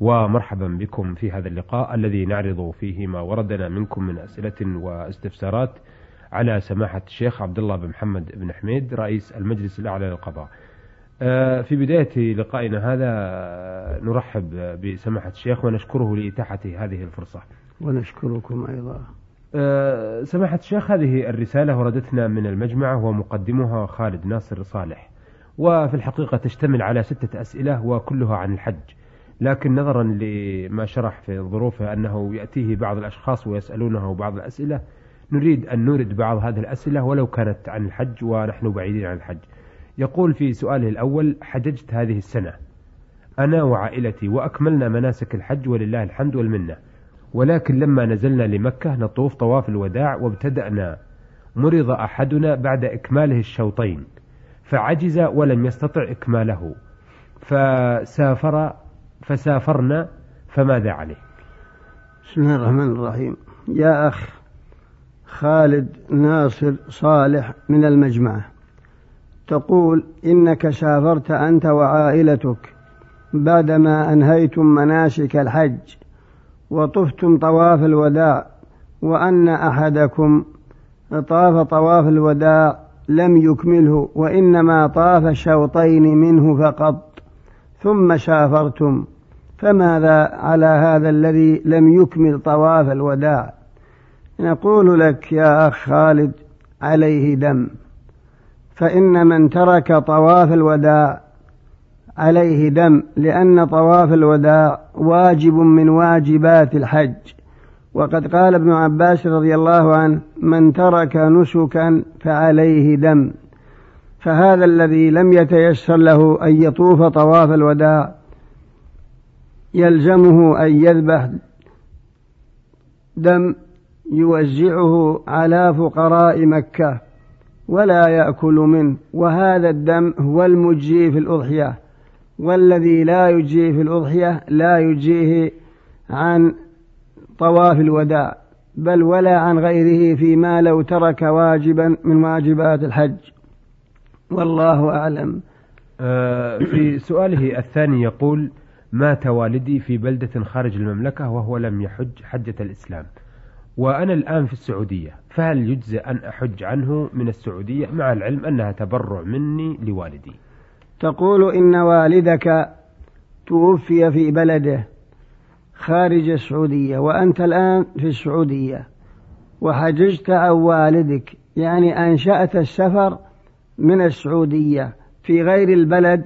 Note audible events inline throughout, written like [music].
ومرحبا بكم في هذا اللقاء الذي نعرض فيه ما وردنا منكم من أسئلة واستفسارات على سماحة الشيخ عبد الله بن محمد بن حميد رئيس المجلس الأعلى للقضاء. آه، في بداية لقائنا هذا نرحب بسماحة الشيخ ونشكره لإتاحة هذه الفرصة. ونشكركم أيضا. آه، سماحة الشيخ هذه الرسالة وردتنا من المجمعة ومقدمها خالد ناصر صالح. وفي الحقيقة تشتمل على ستة أسئلة وكلها عن الحج. لكن نظرا لما شرح في ظروفه أنه يأتيه بعض الأشخاص ويسألونه بعض الأسئلة نريد أن نورد بعض هذه الأسئلة ولو كانت عن الحج ونحن بعيدين عن الحج. يقول في سؤاله الأول حججت هذه السنة. أنا وعائلتي وأكملنا مناسك الحج ولله الحمد والمنة. ولكن لما نزلنا لمكة نطوف طواف الوداع وابتدأنا. مرض أحدنا بعد إكماله الشوطين. فعجز ولم يستطع إكماله. فسافر فسافرنا فماذا عليه بسم الله الرحمن الرحيم. يا أخ خالد ناصر صالح من المجمعة تقول إنك سافرت أنت وعائلتك بعدما أنهيتم مناسك الحج وطفتم طواف الوداع وأن أحدكم طاف طواف الوداع لم يكمله وإنما طاف شوطين منه فقط. ثم سافرتم فماذا على هذا الذي لم يكمل طواف الوداع؟ نقول لك يا أخ خالد عليه دم فإن من ترك طواف الوداع عليه دم لأن طواف الوداع واجب من واجبات الحج. وقد قال ابن عباس رضي الله عنه من ترك نسكا فعليه دم. فهذا الذي لم يتيسر له أن يطوف طواف الوداع يلزمه أن يذبح دم يوزعه على فقراء مكة ولا يأكل منه وهذا الدم هو المجزي في الأضحية. والذي لا يجزيه في الأضحية لا يجزيه عن طواف الوداع بل ولا عن غيره فيما لو ترك واجبا من واجبات الحج. والله أعلم. آه، في سؤاله الثاني يقول مات والدي في بلدة خارج المملكة وهو لم يحج حجة الإسلام. وأنا الآن في السعودية فهل يجزى أن أحج عنه من السعودية؟ مع العلم أنها تبرع مني لوالدي. تقول إن والدك توفي في بلده خارج السعودية وأنت الآن في السعودية وحججت عن والدك يعني أنشأت السفر من السعودية في غير البلد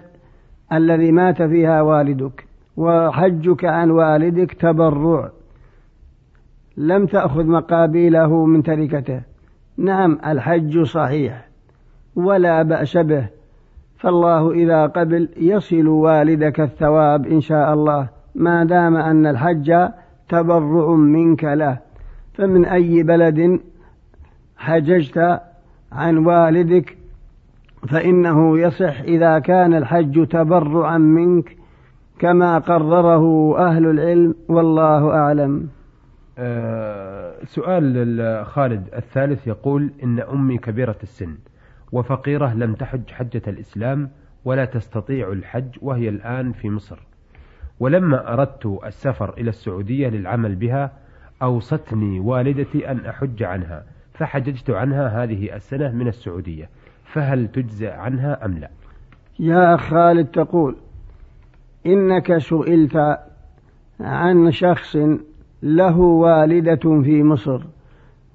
الذي مات فيها والدك وحجك عن والدك تبرع. لم تأخذ مقابيله من تركته. نعم الحج صحيح ولا بأس به. فالله إذا قبل يصل والدك الثواب إن شاء الله ما دام أن الحج تبرع منك له. فمن أي بلد حججت عن والدك فإنه يصح إذا كان الحج تبرعا منك كما قرره أهل العلم والله أعلم. أه سؤال خالد الثالث يقول إن أمي كبيرة السن وفقيرة لم تحج حجة الإسلام ولا تستطيع الحج وهي الآن في مصر. ولما أردت السفر إلى السعودية للعمل بها أوصتني والدتي أن أحج عنها فحججت عنها هذه السنة من السعودية. فهل تجزى عنها أم لا؟ يا خالد تقول إنك سئلت عن شخص له والدة في مصر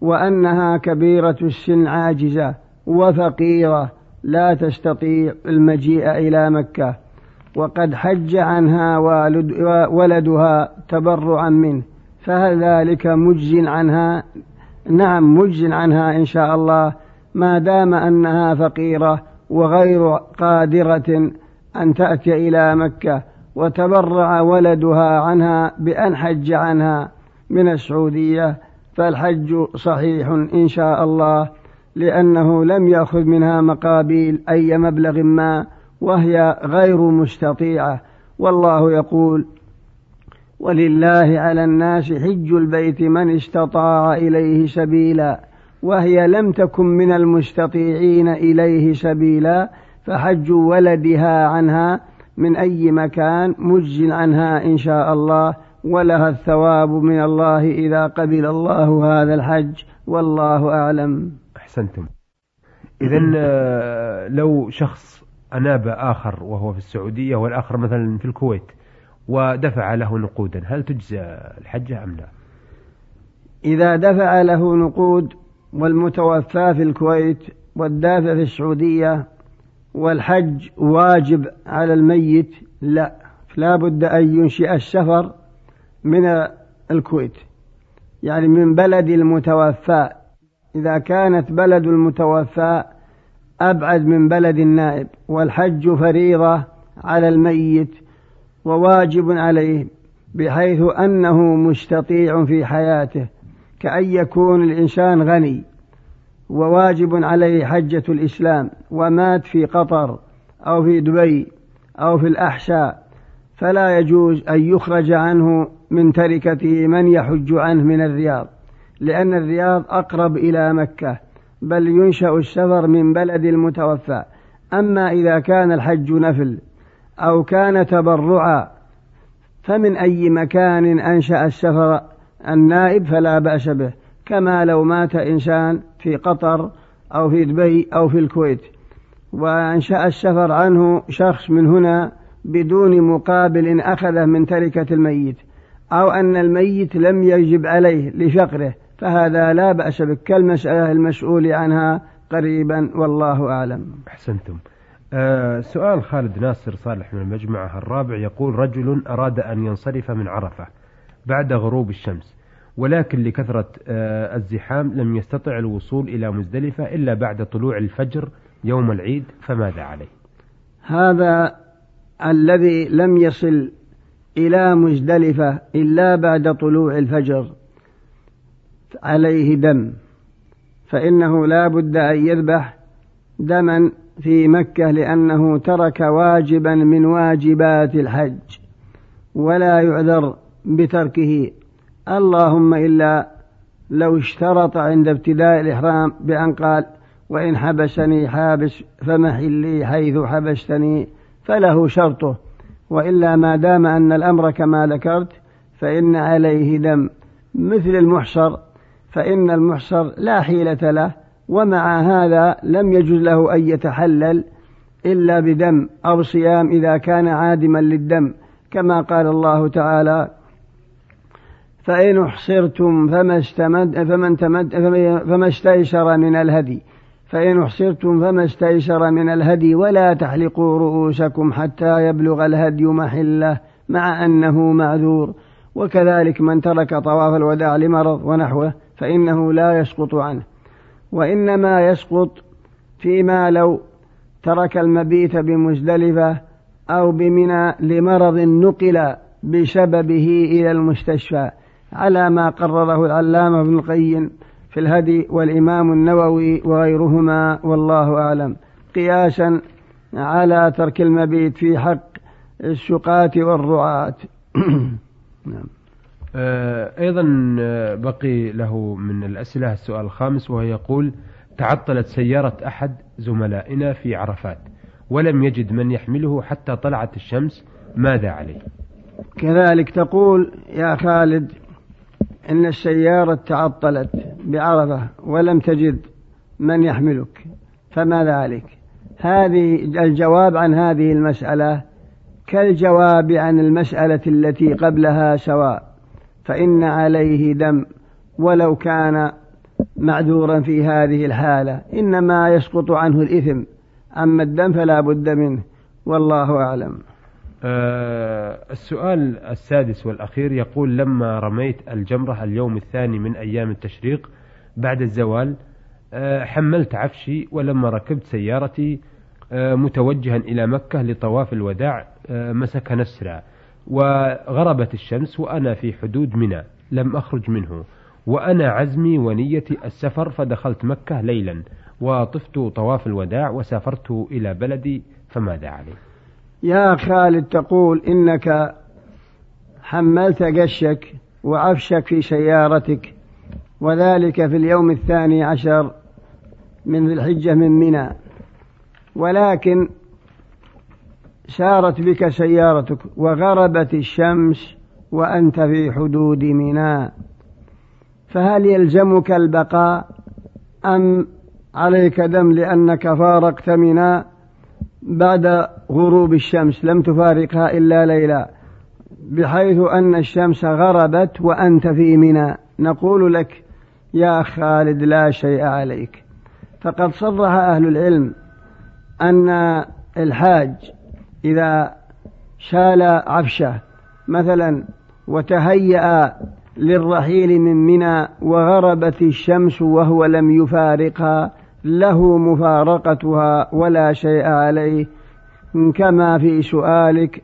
وأنها كبيرة السن عاجزة وفقيرة لا تستطيع المجيء إلى مكة وقد حج عنها والد ولدها تبرعا منه. فهل ذلك مجز عنها؟ نعم مجز عنها إن شاء الله. ما دام أنها فقيرة وغير قادرة أن تأتي إلى مكة وتبرع ولدها عنها بأن حج عنها من السعودية فالحج صحيح إن شاء الله لأنه لم يأخذ منها مقابيل أي مبلغ ما وهي غير مستطيعة. والله يقول ولله على الناس حج البيت من استطاع إليه سبيلا وهي لم تكن من المستطيعين إليه سبيلا فحج ولدها عنها من أي مكان مجز عنها إن شاء الله ولها الثواب من الله إذا قبل الله هذا الحج والله أعلم. أحسنتم. إذا آه، لو شخص أناب آخر وهو في السعودية والآخر مثلا في الكويت ودفع له نقودا هل تجزى الحجة أم لا؟ إذا دفع له نقود والمتوفى في الكويت والدافع في السعودية والحج واجب على الميت لا لا بد أن ينشئ السفر من الكويت. يعني من بلد المتوفى إذا كانت بلد المتوفى أبعد من بلد النائب والحج فريضة على الميت وواجب عليه بحيث أنه مستطيع في حياته. كأن يكون الإنسان غني وواجب عليه حجة الإسلام ومات في قطر أو في دبي أو في الأحشاء فلا يجوز أن يخرج عنه من تركته من يحج عنه من الرياض لأن الرياض أقرب إلى مكة بل ينشأ السفر من بلد المتوفى. أما إذا كان الحج نفل أو كان تبرعا فمن أي مكان أنشأ السفر؟ النائب فلا بأس به كما لو مات إنسان في قطر أو في دبي أو في الكويت. وأنشأ السفر عنه شخص من هنا بدون مقابل أخذه من تركة الميت أو أن الميت لم يجب عليه لفقره فهذا لا بأس به. كالمسألة المسؤول عنها قريبا والله أعلم. أحسنتم. آه سؤال خالد ناصر صالح من المجمعة الرابع يقول رجل أراد أن ينصرف من عرفة. بعد غروب الشمس ولكن لكثرة آه الزحام لم يستطع الوصول إلى مزدلفة إلا بعد طلوع الفجر يوم العيد فماذا عليه؟ هذا الذي لم يصل إلى مزدلفة إلا بعد طلوع الفجر عليه دم فإنه لا بد أن يذبح دما في مكة لأنه ترك واجبا من واجبات الحج ولا يعذر بتركه. اللهم إلا لو اشترط عند ابتداء الإحرام بأن قال وإن حبسني حابس فمحلي حيث حبستني فله شرطه. وإلا ما دام أن الأمر كما ذكرت فإن عليه دم. مثل المحصر فإن المحصر لا حيلة له ومع هذا لم يجوز له أن يتحلل إلا بدم أو صيام إذا كان عادما للدم كما قال الله تعالى فإن أحصرتم فما استمد فمن تمد فما استيسر من الهدي. فإن أحصرتم فما استيسر من الهدي ولا تحلقوا رؤوسكم حتى يبلغ الهدي محلة مع أنه معذور. وكذلك من ترك طواف الوداع لمرض ونحوه فإنه لا يسقط عنه. وإنما يسقط فيما لو ترك المبيت بمزدلفة أو بمنى لمرض نقل بسببه إلى المستشفى. على ما قرره العلامة ابن القيم في الهدي والإمام النووي وغيرهما والله أعلم. قياسا على ترك المبيت في حق السقاة والرعاة. [coughs] نعم. آه، أيضا آه، بقي له من الأسئلة السؤال الخامس وهو يقول تعطلت سيارة أحد زملائنا في عرفات ولم يجد من يحمله حتى طلعت الشمس ماذا عليه؟ كذلك تقول يا خالد إن السيارة تعطلت بعرفة ولم تجد من يحملك فماذا عليك هذه الجواب عن هذه المسألة كالجواب عن المسألة التي قبلها سواء فإن عليه دم ولو كان معذورا في هذه الحالة إنما يسقط عنه الإثم أما الدم فلا بد منه والله أعلم. السؤال السادس والأخير يقول لما رميت الجمرة اليوم الثاني من أيام التشريق بعد الزوال أه حملت عفشي ولما ركبت سيارتي أه متوجها إلى مكة لطواف الوداع مسك نسرا وغربت الشمس وأنا في حدود منى لم أخرج منه. وأنا عزمي ونيتي السفر فدخلت مكة ليلا وطفت طواف الوداع وسافرت إلى بلدي فماذا علي؟ يا خالد تقول إنك حملت قشك وعفشك في سيارتك وذلك في اليوم الثاني عشر من ذي الحجة من منى. ولكن سارت بك سيارتك وغربت الشمس وأنت في حدود منى. فهل يلزمك البقاء أم عليك دم لأنك فارقت منى بعد غروب الشمس لم تفارقها إلا ليلا بحيث أن الشمس غربت وأنت في منى. نقول لك يا خالد لا شيء عليك. فقد صرح أهل العلم أن الحاج إذا شال عفشه مثلا وتهيأ للرحيل من منى وغربت الشمس وهو لم يفارقها له مفارقتها ولا شيء عليه. كما في سؤالك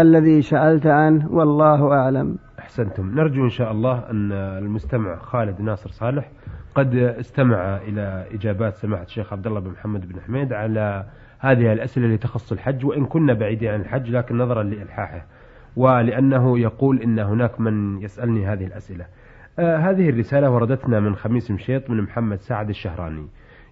الذي سألت عنه والله أعلم. أحسنتم. نرجو إن شاء الله أن المستمع خالد ناصر صالح قد استمع إلى إجابات سماحة الشيخ عبد الله بن محمد بن حميد على هذه الأسئلة اللي تخص الحج وإن كنا بعيدين عن الحج لكن نظرا لإلحاحه ولأنه يقول إن هناك من يسألني هذه الأسئلة. آه هذه الرسالة وردتنا من خميس مشيط من محمد سعد الشهراني.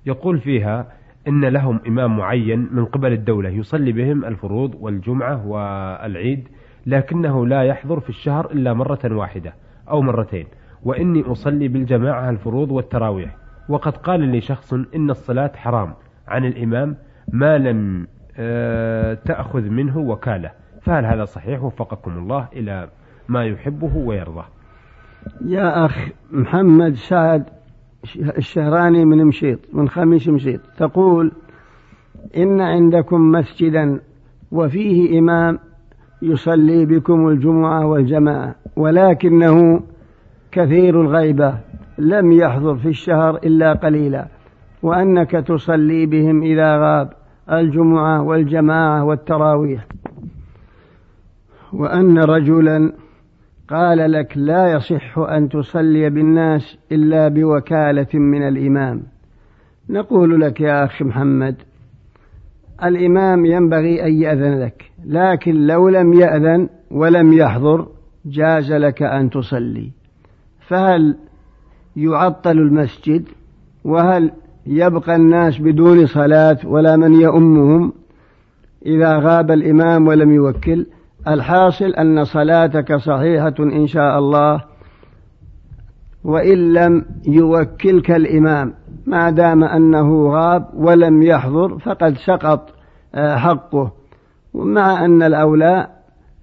يقول فيها إن لهم إمام معين من قبل الدولة يصلي بهم الفروض والجمعة والعيد لكنه لا يحضر في الشهر إلا مرة واحدة أو مرتين وإني أصلي بالجماعة الفروض والتراويح. وقد قال لي شخص إن الصلاة حرام عن الإمام ما لم آه، تأخذ منه وكالة. فهل هذا صحيح؟ وفقكم الله إلى ما يحبه ويرضاه يا أخ محمد سعد الشهراني من مشيط من خميس مشيط تقول إن عندكم مسجدا وفيه إمام يصلي بكم الجمعة والجماعة ولكنه كثير الغيبة لم يحضر في الشهر إلا قليلا وأنك تصلي بهم إذا غاب الجمعة والجماعة والتراويح وأن رجلا قال لك لا يصح أن تصلي بالناس إلا بوكالة من الإمام. نقول لك يا أخي محمد الإمام ينبغي أن يأذن لك لكن لو لم يأذن ولم يحضر جاز لك أن تصلي. فهل يعطل المسجد؟ وهل يبقى الناس بدون صلاة ولا من يؤمهم؟ إذا غاب الإمام ولم يوكل الحاصل أن صلاتك صحيحة إن شاء الله وإن لم يوكلك الإمام ما دام أنه غاب ولم يحضر فقد سقط آه، حقه. مع أن الأولى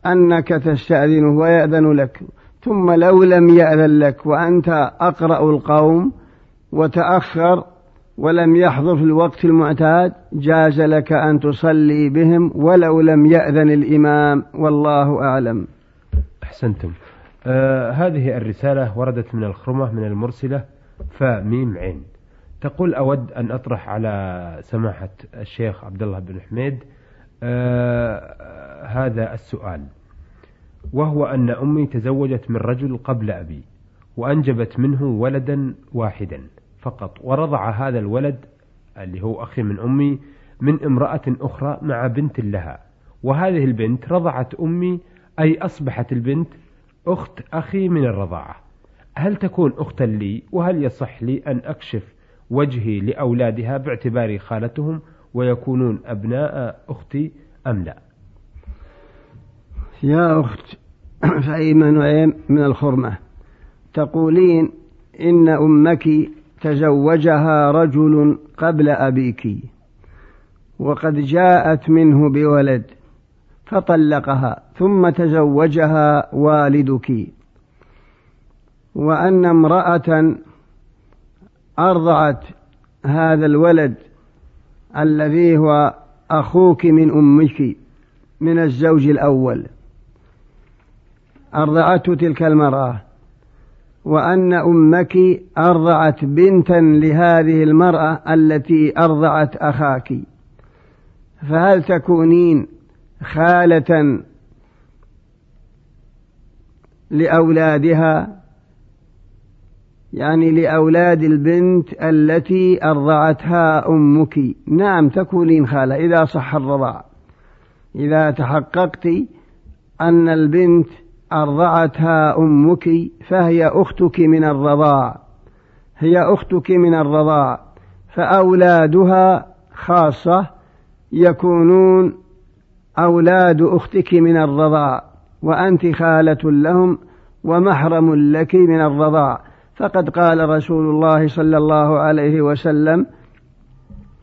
أنك تستأذنه ويأذن لك ثم لو لم يأذن لك وأنت أقرأ القوم وتأخر ولم يحضر في الوقت المعتاد جاز لك أن تصلي بهم ولو لم يأذن الإمام والله أعلم. أحسنتم. آه هذه الرسالة وردت من الخرمة من المرسلة فميم عين. تقول أود أن أطرح على سماحة الشيخ عبد الله بن حميد آه هذا السؤال. وهو أن أمي تزوجت من رجل قبل أبي وأنجبت منه ولدا واحدا. فقط. ورضع هذا الولد اللي هو أخي من أمي من امرأة أخرى مع بنت لها. وهذه البنت رضعت أمي أي أصبحت البنت أخت أخي من الرضاعة. هل تكون أختا لي؟ وهل يصح لي أن أكشف وجهي لأولادها باعتباري خالتهم ويكونون أبناء أختي أم لا؟ يا أخت فأيمن وأيم من الخرمة تقولين إن أمك تزوجها رجل قبل أبيك وقد جاءت منه بولد فطلقها ثم تزوجها والدك. وأن امرأة أرضعت هذا الولد الذي هو أخوك من أمك من الزوج الأول. أرضعته تلك المرأة. وأن أمك أرضعت بنتا لهذه المرأة التي أرضعت أخاك. فهل تكونين خالة لأولادها؟ يعني لأولاد البنت التي أرضعتها أمك. نعم تكونين خالة إذا صح الرضاع. إذا تحققت أن البنت أرضعتها أمك فهي أختك من الرضاع. هي أختك من الرضاع. فأولادها خاصة يكونون أولاد أختك من الرضاع. وأنت خالة لهم ومحرم لك من الرضاع. فقد قال رسول الله صلى الله عليه وسلم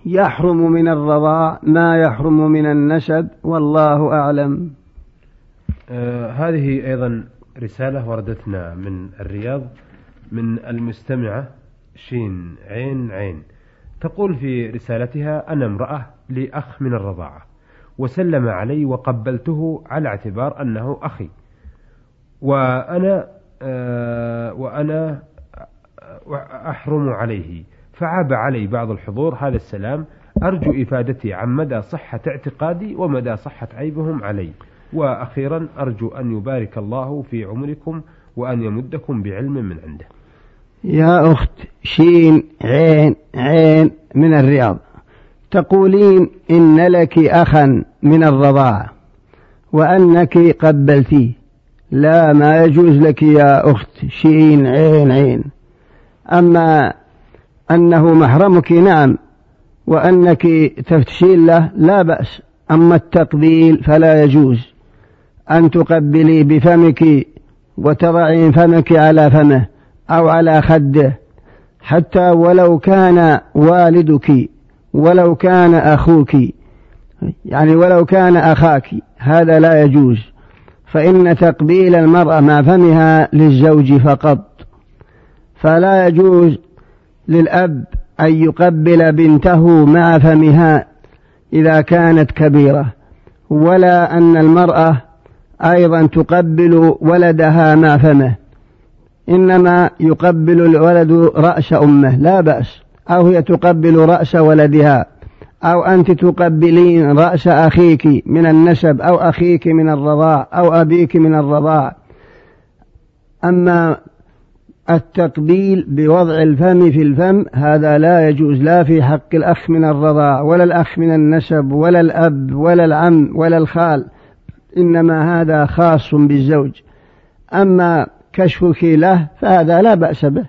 يحرم من الرضاع ما يحرم من النسب والله أعلم. آه هذه أيضا رسالة وردتنا من الرياض من المستمعة شين عين عين. تقول في رسالتها أنا امرأة لي أخ من الرضاعة وسلم علي وقبلته على اعتبار أنه أخي. وأنا آه وأنا أحرم عليه. فعاب علي بعض الحضور هذا السلام أرجو إفادتي عن مدى صحة اعتقادي ومدى صحة عيبهم علي. وأخيرا أرجو أن يبارك الله في عمركم وأن يمدكم بعلم من عنده. يا أخت شين عين عين من الرياض. تقولين إن لك أخا من الرضاعة وأنك قبلتيه لا ما يجوز لك يا أخت شين عين عين. أما أنه محرمك نعم. وأنك تفتشين له لا بأس. أما التقبيل فلا يجوز. أن تقبلي بفمك وتضعين فمك على فمه أو على خده حتى ولو كان والدك ولو كان أخوك يعني ولو كان أخاك هذا لا يجوز. فإن تقبيل المرأة مع فمها للزوج فقط. فلا يجوز للأب أن يقبل بنته مع فمها إذا كانت كبيرة ولا أن المرأة أيضا تقبل ولدها مع فمه. إنما يقبل الولد رأس أمه لا بأس. أو هي تقبل رأس ولدها. أو أنت تقبلين رأس أخيك من النسب أو أخيك من الرضاع أو أبيك من الرضاع. أما التقبيل بوضع الفم في الفم هذا لا يجوز لا في حق الأخ من الرضاع ولا الأخ من النسب ولا الأب ولا العم ولا الخال. إنما هذا خاص بالزوج. أما كشفك له فهذا لا بأس به.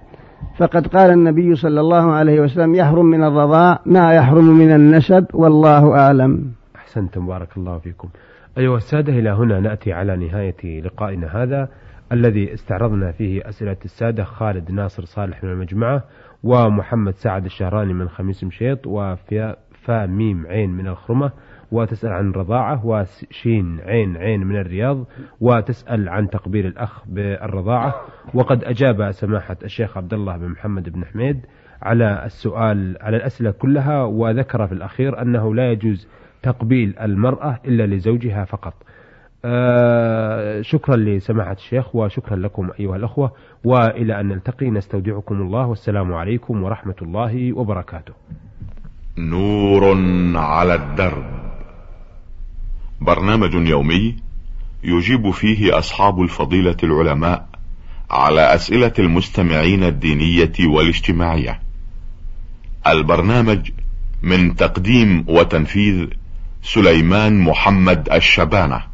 فقد قال النبي صلى الله عليه وسلم يحرم من الرضاع ما يحرم من النسب والله أعلم. أحسنتم بارك الله فيكم. أيها السادة إلى هنا نأتي على نهاية لقائنا هذا الذي استعرضنا فيه أسئلة السادة خالد ناصر صالح من المجمعة ومحمد سعد الشهراني من خميس مشيط وفا ميم عين من الخرمة وتسأل عن الرضاعة وشين عين عين من الرياض وتسأل عن تقبيل الأخ بالرضاعة. وقد أجاب سماحة الشيخ عبد الله بن محمد بن حميد على السؤال على الأسئلة كلها وذكر في الأخير أنه لا يجوز تقبيل المرأة إلا لزوجها فقط. آه شكرا لسماحة الشيخ وشكرا لكم أيها الأخوة وإلى أن نلتقي نستودعكم الله والسلام عليكم ورحمة الله وبركاته. نور على الدرب. برنامج يومي يجيب فيه أصحاب الفضيلة العلماء على أسئلة المستمعين الدينية والاجتماعية. البرنامج من تقديم وتنفيذ سليمان محمد الشبانة.